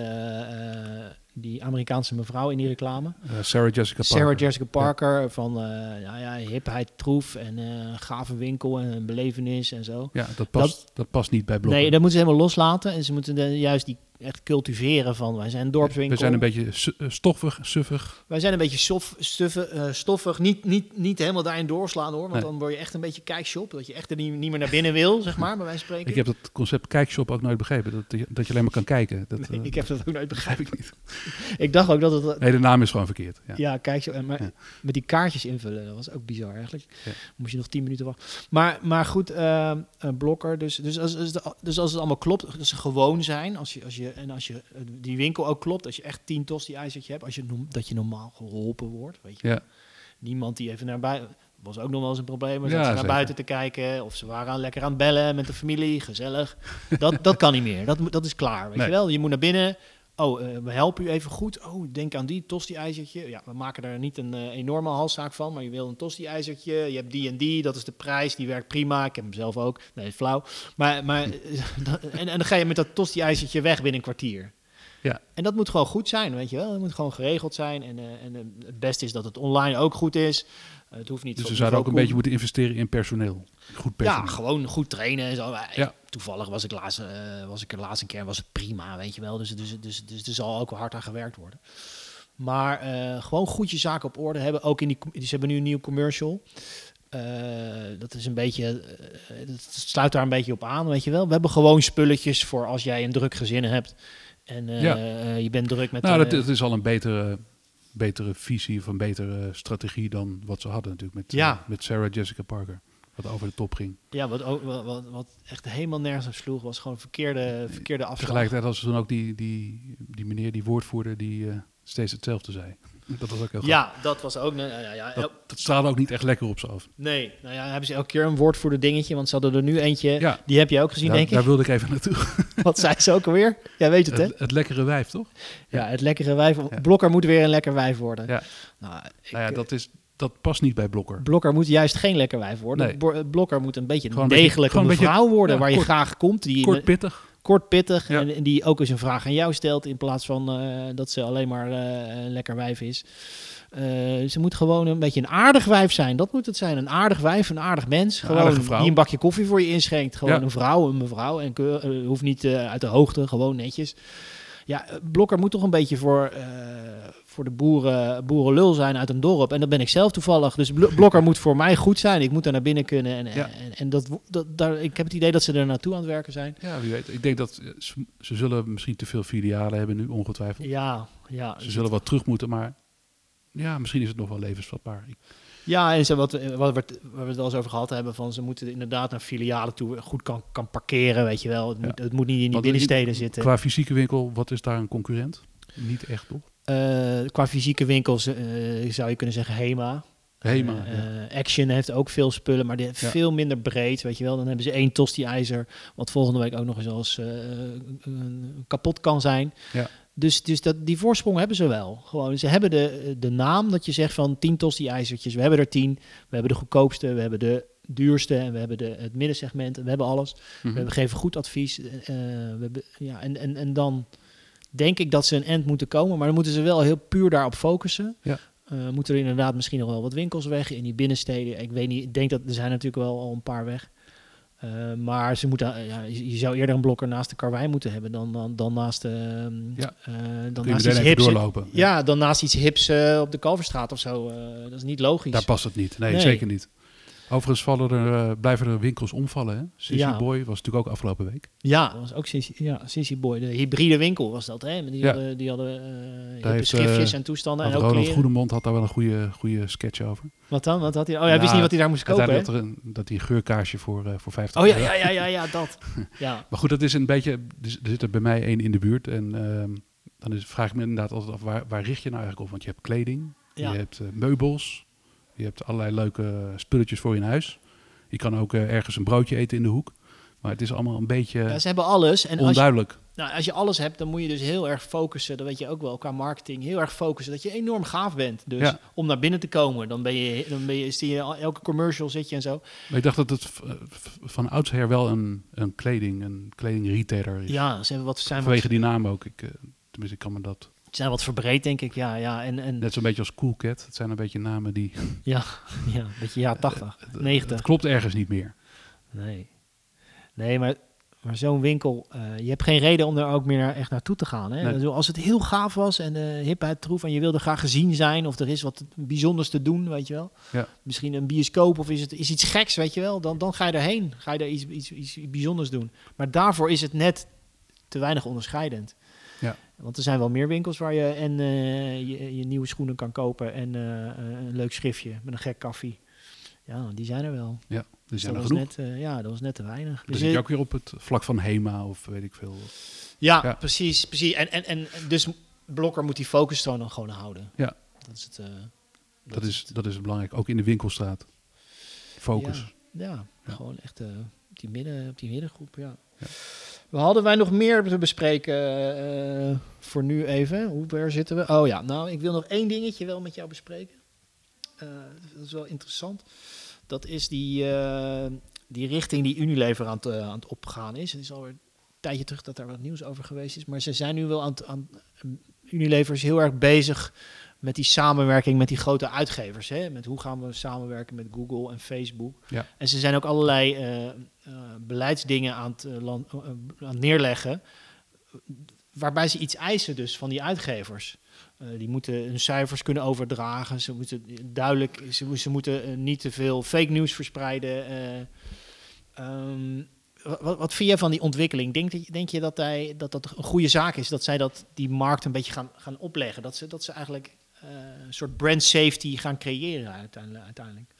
die Amerikaanse mevrouw in die reclame. Eh, Sarah Jessica Parker. Sarah Jessica Parker van eh, nou ja, hipheid, troef en eh, gave winkel en een belevenis en zo. Ja, dat past, dat, past niet bij blokken. Nee, dat moeten ze helemaal loslaten en ze moeten de- juist die echt cultiveren van wij zijn een dorpswinkel. We zijn een beetje eh, stoffig, suffig. Wij zijn een beetje stuffen, eh, stoffig. Niet, niet, niet helemaal daarin doorslaan hoor. Want Nee. dan word je echt een beetje kijkshop. Dat je echt er niet, niet meer naar binnen wil, zeg maar, bij wijze van spreken. Ik heb dat concept kijkshop ook nooit begrepen. Dat, je- dat je alleen maar kan kijken. Dat Nee, eh, ik heb dat ook nooit begrepen. begrijp ik niet. Ik dacht ook dat het... Nee, de naam is gewoon verkeerd. Ja. Ja, kijk zo. en Maar Ja. met die kaartjes invullen, dat was ook bizar eigenlijk. Ja. Moest je nog tien minuten wachten. Maar, maar goed, eh, een blokker. Dus, dus, als, dus als het allemaal klopt, dat ze gewoon zijn. Als je, als je, en als je eh, die winkel ook klopt, als je echt tien tosti-ijzertje hebt, als je, dat je normaal geholpen wordt. Weet je Ja. niemand die even naar buiten. Was ook nog wel eens een probleem. Maar Ja, ze naar zeker. buiten te kijken. Of ze waren aan, lekker aan het bellen met de familie. Gezellig. Dat, dat kan niet meer. Dat, dat is klaar. Weet Nee. je wel? Je moet naar binnen. Oh, eh, we helpen u even goed. Oh, denk aan die tosti-ijzertje. Ja, we maken er niet een eh, enorme halszaak van. Maar je wil een tosti-ijzertje. Je hebt die en die. Dat is de prijs. Die werkt prima. Ik heb hem zelf ook. Nee, flauw. Maar, maar, en, en dan ga je met dat tosti-ijzertje weg binnen een kwartier. Ja. En dat moet gewoon goed zijn, weet je wel. Het moet gewoon geregeld zijn. En, eh, en eh, het beste is dat het online ook goed is. Eh, het hoeft niet Dus we zouden ook een beetje moeten investeren in personeel. Goed personeel. ja, gewoon goed trainen en zo. Ja. Toevallig was ik, laatst, was ik er laatst een keer was het prima, weet je wel. Dus, dus, dus, dus er zal ook wel hard aan gewerkt worden. Maar gewoon goed je zaken op orde hebben. Ook in die, com- ze hebben nu een nieuw commercial. Dat is een beetje, dat sluit daar een beetje op aan, weet je wel. We hebben gewoon spulletjes voor als jij een druk gezin hebt. En eh, Ja. eh, je bent druk met... nou, eh, dat, dat is al een betere, betere visie of een betere strategie dan wat ze hadden natuurlijk met, Ja. eh, met Sarah Jessica Parker. Wat over de top ging. Ja, wat, ook, wat, wat, echt helemaal nergens op sloeg, was gewoon verkeerde, verkeerde afslag. Tegelijkertijd hadden ze dan ook die, die, die meneer, die woordvoerder, die eh, steeds hetzelfde zei. Dat was ook heel grappig. Ja, dat was ook... nou Ja, ja, Dat, dat straalde ook niet echt lekker op ze af. Nee, nou ja, hebben ze elke keer een woord voor de dingetje, want ze hadden er nu eentje, Ja. die heb je ook gezien, daar, denk daar ik. wilde ik even naartoe. Wat zei ze ook alweer? Jij weet het, hè? Het, het lekkere wijf, toch? Ja, het lekkere wijf. Ja. Blokker moet weer een lekker wijf worden. Ja. Nou, ik, nou ja, eh, dat, is, dat past niet bij Blokker. Blokker moet juist geen lekker wijf worden. Nee. Blokker moet een beetje een degelijke gewoon een beetje- mevrouw worden, ja, waar je graag komt. Die Kort pittig. Kort pittig Ja. en, die ook eens een vraag aan jou stelt in plaats van eh, dat ze alleen maar eh, een lekker wijf is. Eh, ze moet gewoon een beetje een aardig wijf zijn. Dat moet het zijn. Een aardig wijf, een aardig mens. Een Gewoon die een bakje koffie voor je inschenkt. Gewoon Ja. een vrouw, een mevrouw. En hoeft niet uit de hoogte, gewoon netjes. Ja, eh, Blokker moet toch een beetje voor, eh, voor de boeren, boerenlul zijn uit een dorp. En dat ben ik zelf toevallig. Dus Bl- Blokker moet voor mij goed zijn. Ik moet daar naar binnen kunnen. En, Ja. en, en dat, dat, daar, ik heb het idee dat ze er naartoe aan het werken zijn. Ja, wie weet. Ik denk dat eh, ze, ze zullen misschien te veel filialen hebben nu, ongetwijfeld. Ja, ja. Ze zullen wat terug moeten, maar ja, misschien is het nog wel levensvatbaar. Ik- Ja, en zo wat, wat waar we het wel eens over gehad hebben, van ze moeten inderdaad naar filialen toe goed kan, kan parkeren, weet je wel. Het, Ja. moet, het moet niet in die binnensteden zitten. Qua fysieke winkel, wat is daar een concurrent? Niet echt, toch? Eh, qua fysieke winkels eh, zou je kunnen zeggen Hema. Hema, Eh, ja. Action heeft ook veel spullen, maar die heeft Ja. veel minder breed, weet je wel. Dan hebben ze één tosti-ijzer, wat volgende week ook nog eens als kapot kan zijn. Ja. Dus, dus dat, die voorsprong hebben ze wel. Gewoon, ze hebben de, de naam dat je zegt van 10 tosti-ijzertjes. We hebben er 10. We hebben de goedkoopste, we hebben de duurste en we hebben de, het middensegment. en We hebben alles. Mhm. We geven goed advies. eh, we hebben, ja, en, en, en dan denk ik dat ze een end moeten komen. Maar dan moeten ze wel heel puur daarop focussen. Ja. Eh, moeten er inderdaad misschien nog wel wat winkels weg in die binnensteden. Ik weet niet, ik denk dat er zijn natuurlijk wel al een paar weg. Eh, maar ze moeten, eh, ja, je, zou eerder een blokker naast de karwei moeten hebben dan, dan, dan naast, eh, Ja. dan naast iets hips. doorlopen. Ja, dan naast iets hips op de Kalverstraat of zo. dat is niet logisch. Daar past het niet. Nee, Nee. zeker niet. Overigens vallen er, eh, blijven er winkels omvallen. Hè? Sissy Ja. Boy was natuurlijk ook afgelopen week. Ja, dat was ook Sissy, ja, Sissy Boy. De hybride winkel was dat, hè? Die Ja. hadden, die hadden eh, schriftjes eh, en toestanden. En ook Ronald. Goedemond had daar wel een goede, goede sketch over. Wat dan? Wat had hij? Oh, hij wist Nou, niet wat hij daar moest kopen, hè? Dat, er een, dat hij een geurkaarsje voor, eh, voor 50 Oh ja, ja, ja, ja, ja, dat. Ja, Maar goed, dat is een beetje. Er zit er bij mij één in de buurt. En ehm, dan is, vraag ik me inderdaad altijd af, waar, waar richt je nou eigenlijk op? Want je hebt kleding, Ja. je hebt meubels, je hebt allerlei leuke spulletjes voor je in huis. Je kan ook eh, ergens een broodje eten in de hoek. Maar het is allemaal een beetje Ja, ze hebben alles. En als je, onduidelijk. nou, als je alles hebt, dan moet je dus heel erg focussen. Dat weet je ook wel qua marketing. Heel erg focussen dat je enorm gaaf bent. Dus Ja. om naar binnen te komen, dan ben je, dan ben je, is die, elke commercial zit je en zo. Maar ik dacht dat het van oudsher wel een, een kleding, een kledingretailer is. Ja, ze hebben wat, zijn, wat, Vanwege die naam ook. Ik, eh, tenminste, ik kan me dat... zijn wat verbreed, denk ik. Ja, ja, en, en Net zo'n beetje als Cool Cat. Het zijn een beetje namen die... ja, ja, een beetje jaren 80, het- 90. Het klopt ergens niet meer. Nee. Nee, maar, maar zo'n winkel, eh, je hebt geen reden om er ook meer naar, echt naartoe te gaan. Hè? Nee. Zo, Als het heel gaaf was en de hipheid troef en je wilde graag gezien zijn of er is wat bijzonders te doen, weet je wel. Ja. Misschien een bioscoop of is het is iets geks, weet je wel. Dan, dan ga je erheen, ga je er iets, iets, iets bijzonders doen. Maar daarvoor is het net te weinig onderscheidend. Want er zijn wel meer winkels waar je en eh, je, je nieuwe schoenen kan kopen en eh, een leuk schriftje met een gek koffie. Ja, die zijn er wel. Ja, er Dus zijn dat er genoeg. net, eh, ja, dat was net te weinig. Dan Dus, zit je eh, ook weer op het vlak van HEMA of weet ik veel. ja, ja. precies. precies. En, en, en dus Blokker moet die focus dan gewoon houden. Ja. Dat is het. eh, Dat is, dat is belangrijk. Ook in de winkelstraat. Focus. Ja, ja, Ja. gewoon echt eh, op, die midden, op die middengroep, ja. We hadden wij nog meer te bespreken eh, voor nu even. Hoe ver zitten we? Oh ja, nou, ik wil nog één dingetje wel met jou bespreken. Eh, dat is wel interessant. Dat is die, eh, die richting die Unilever aan het, aan het opgaan is. Het is alweer een tijdje terug dat daar wat nieuws over geweest is. Maar ze zijn nu wel aan het... Aan, Unilever is heel erg bezig met die samenwerking met die grote uitgevers. Hè? Met hoe gaan we samenwerken met Google en Facebook. Ja. En ze zijn ook allerlei beleidsdingen aan het, eh, eh, aan het neerleggen. Waarbij ze iets eisen dus van die uitgevers. Eh, die moeten hun cijfers kunnen overdragen. Ze moeten duidelijk, ze, ze moeten eh, niet te veel fake news verspreiden. eh. Ehm, wat, wat vind jij van die ontwikkeling? Denk, denk je dat, hij, dat dat een goede zaak is? Dat zij dat, die markt een beetje gaan, gaan opleggen? Dat ze, dat ze eigenlijk eh, een soort brand safety gaan creëren uiteindelijk.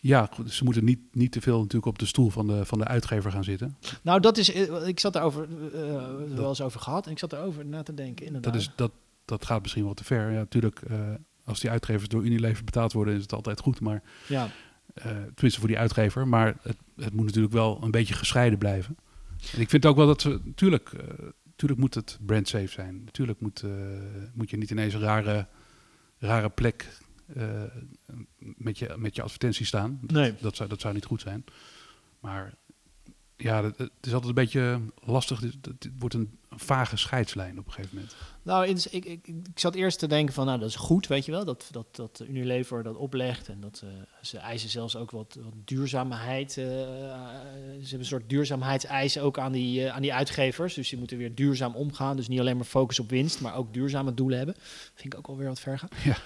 Ja, ze moeten niet, niet te veel natuurlijk op de stoel van de, van de uitgever gaan zitten. Nou, dat is. eh, Ik zat daarover eh, wel eens over gehad. En ik zat erover na te denken. Inderdaad. Dat, is, dat, dat gaat misschien wel te ver. Ja, natuurlijk, eh, als die uitgevers door Unilever betaald worden, is het altijd goed. Maar ja. eh, tenminste voor die uitgever. Maar het, het moet natuurlijk wel een beetje gescheiden blijven. En ik vind ook wel dat ze, natuurlijk, eh, natuurlijk moet het brand safe zijn. Natuurlijk moet, eh, moet je niet ineens een rare, rare plek eh, met, je, met je advertentie staan. Nee. Dat zou, dat zou niet goed zijn. Maar ja, het, is altijd een beetje lastig. Het, het wordt een vage scheidslijn op een gegeven moment. Nou, ik, ik, ik zat eerst te denken van, nou, dat is goed, weet je wel, dat, dat, dat Unilever dat oplegt en dat eh, ze eisen zelfs ook wat, wat duurzaamheid. eh, ze hebben een soort duurzaamheidseisen ook aan die, eh, aan die uitgevers, dus die moeten weer duurzaam omgaan, dus niet alleen maar focus op winst, maar ook duurzame doelen hebben. Vind ik ook alweer wat ver gaan. Ja.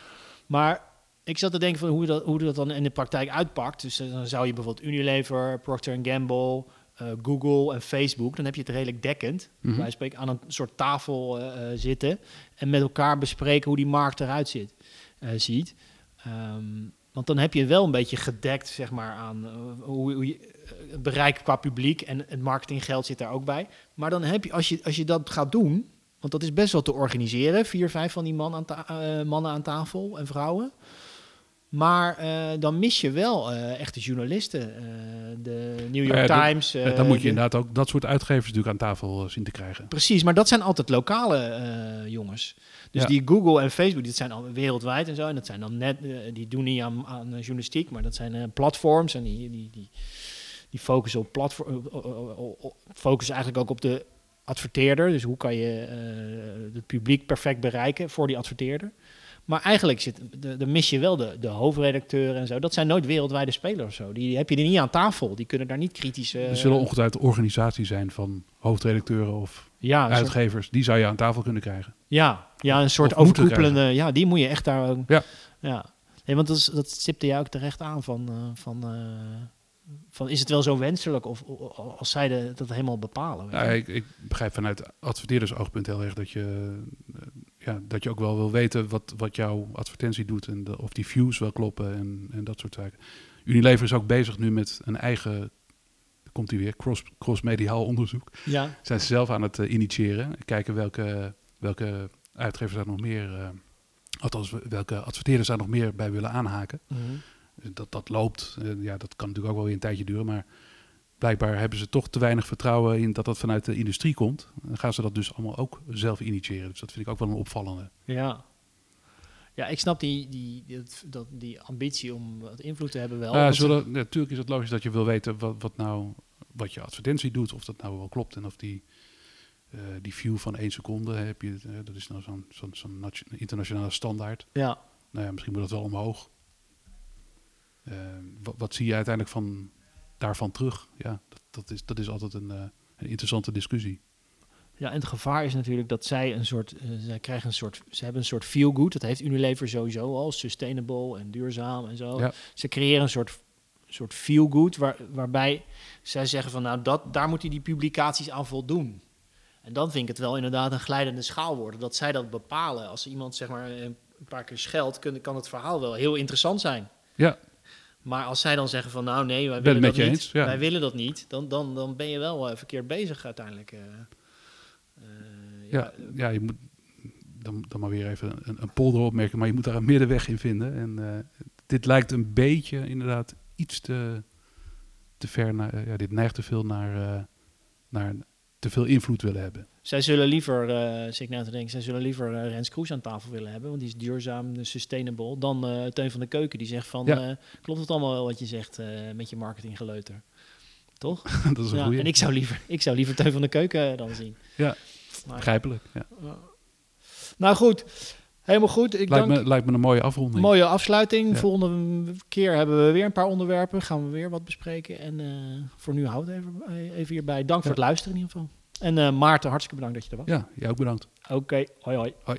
Maar ik zat te denken van hoe dat, hoe dat dan in de praktijk uitpakt. Dus eh, dan zou je bijvoorbeeld Unilever, Procter Gamble, eh, Google en Facebook, dan heb je het redelijk dekkend. Mhm. Wij spreken aan een soort tafel eh, zitten en met elkaar bespreken hoe die markt eruit zit, ziet. Ehm, want dan heb je wel een beetje gedekt, zeg maar, aan hoe, hoe je, het bereik qua publiek en het marketinggeld zit daar ook bij. Maar dan heb je, als je, als je dat gaat doen, want dat is best wel te organiseren, vier, vijf van die man aan mannen aan tafel en vrouwen. Maar eh, dan mis je wel eh, echte journalisten. eh, de New York Nou ja, dat- Times. Dan moet je de- inderdaad ook dat soort uitgevers natuurlijk aan tafel zien te krijgen. Precies, maar dat zijn altijd lokale jongens. Dus Ja. die Google en Facebook, dit zijn al wereldwijd en zo. En dat zijn dan net, die doen niet aan, aan journalistiek, maar dat zijn platforms. En die, die, die, die focussen op platform, focussen eigenlijk ook op de adverteerder. Dus hoe kan je het publiek perfect bereiken voor die adverteerder. Maar eigenlijk zit, de, de mis je wel de, de hoofdredacteur en zo. Dat zijn nooit wereldwijde spelers of zo. Die heb je er niet aan tafel. Die kunnen daar niet kritisch... eh, er zullen ongetwijfeld organisaties zijn van hoofdredacteuren of ja, soort- uitgevers. Die zou je aan tafel kunnen krijgen. Ja, ja een soort Of overkoepelende. Ja, die moet je echt daar. ook- Ja. ja. Nee, want dat, is, dat stipte jij ook terecht aan van. eh, van, eh, van is het wel zo wenselijk of, of- als zij de, dat helemaal bepalen? Ja, je? ik, ik begrijp vanuit adverteerdersoogpunt heel erg dat je, eh, ja, dat je ook wel wil weten wat, wat jouw advertentie doet en de- of die views wel kloppen en, en dat soort zaken. Unilever is ook bezig nu met een eigen, komt hij weer, cross, cross-mediaal onderzoek. ja. Zijn ze zelf aan het eh, initiëren. Kijken welke, welke uitgevers daar nog meer, eh, althans welke adverteerders daar nog meer bij willen aanhaken. Dat dat loopt, eh, ja, dat kan natuurlijk ook wel weer een tijdje duren, maar blijkbaar hebben ze toch te weinig vertrouwen in dat dat vanuit de industrie komt. Dan gaan ze dat dus allemaal ook zelf initiëren. Dus dat vind ik ook wel een opvallende. Ja. Ja, ik snap die, die, die, dat, die ambitie om wat invloed te hebben wel. Ja, zullen, natuurlijk is het logisch dat je wil weten wat, wat nou wat je advertentie doet, of dat nou wel klopt en of die, eh, die view van één seconde heb je, dat is nou zo'n zo'n zo'n nation- internationale standaard. ja. Nou ja, misschien moet dat wel omhoog. Eh, wat, wat zie je uiteindelijk van daarvan terug? Ja, dat, dat, is, dat is altijd een, eh, een interessante discussie. Ja, en het gevaar is natuurlijk dat zij een soort, eh, zij krijgen een soort, ze hebben een soort feel good. Dat heeft Unilever sowieso al, sustainable en duurzaam en zo. Ja. Ze creëren een soort, soort feel good waar, waarbij zij zeggen van, nou, dat, daar moeten die publicaties aan voldoen. En dan vind ik het wel inderdaad een glijdende schaal worden. Dat zij dat bepalen. Als iemand zeg maar een paar keer scheldt, kan, kan het verhaal wel heel interessant zijn. Ja, Maar als zij dan zeggen van, nou nee, wij willen dat niet, eens, ja. wij willen dat niet, dan, dan, dan ben je wel eh, verkeerd bezig uiteindelijk. Eh, ja, ja, je moet dan, dan maar weer even een, een polder opmerken, maar je moet daar een middenweg in vinden. En dit lijkt een beetje inderdaad iets te, te ver naar, ja, dit neigt te veel naar, naar te veel invloed willen hebben. Zij zullen liever, zit ik nou te denken, zij zullen liever eh, Rens Kroes aan tafel willen hebben, want die is duurzaam, sustainable, dan eh Teun van de Keuken die zegt van, Ja. klopt het allemaal wel wat je zegt met je marketinggeleuter? Toch? dat is een Ja, goede. en ik zou, liever, ik zou liever Teun van de Keuken dan zien. Ja, Maar- begrijpelijk. Ja. nou goed, helemaal goed. Ik Lijkt, dank me, lijkt me een mooie afronding. Mooie afsluiting. Volgende keer hebben we weer een paar onderwerpen. Gaan we weer wat bespreken. En voor nu houd even, eh, even hierbij. Dank voor het luisteren in ieder geval. En eh, Maarten, hartstikke bedankt dat je er was. Ja, jij ook bedankt. Oké, hoi hoi. Hoi.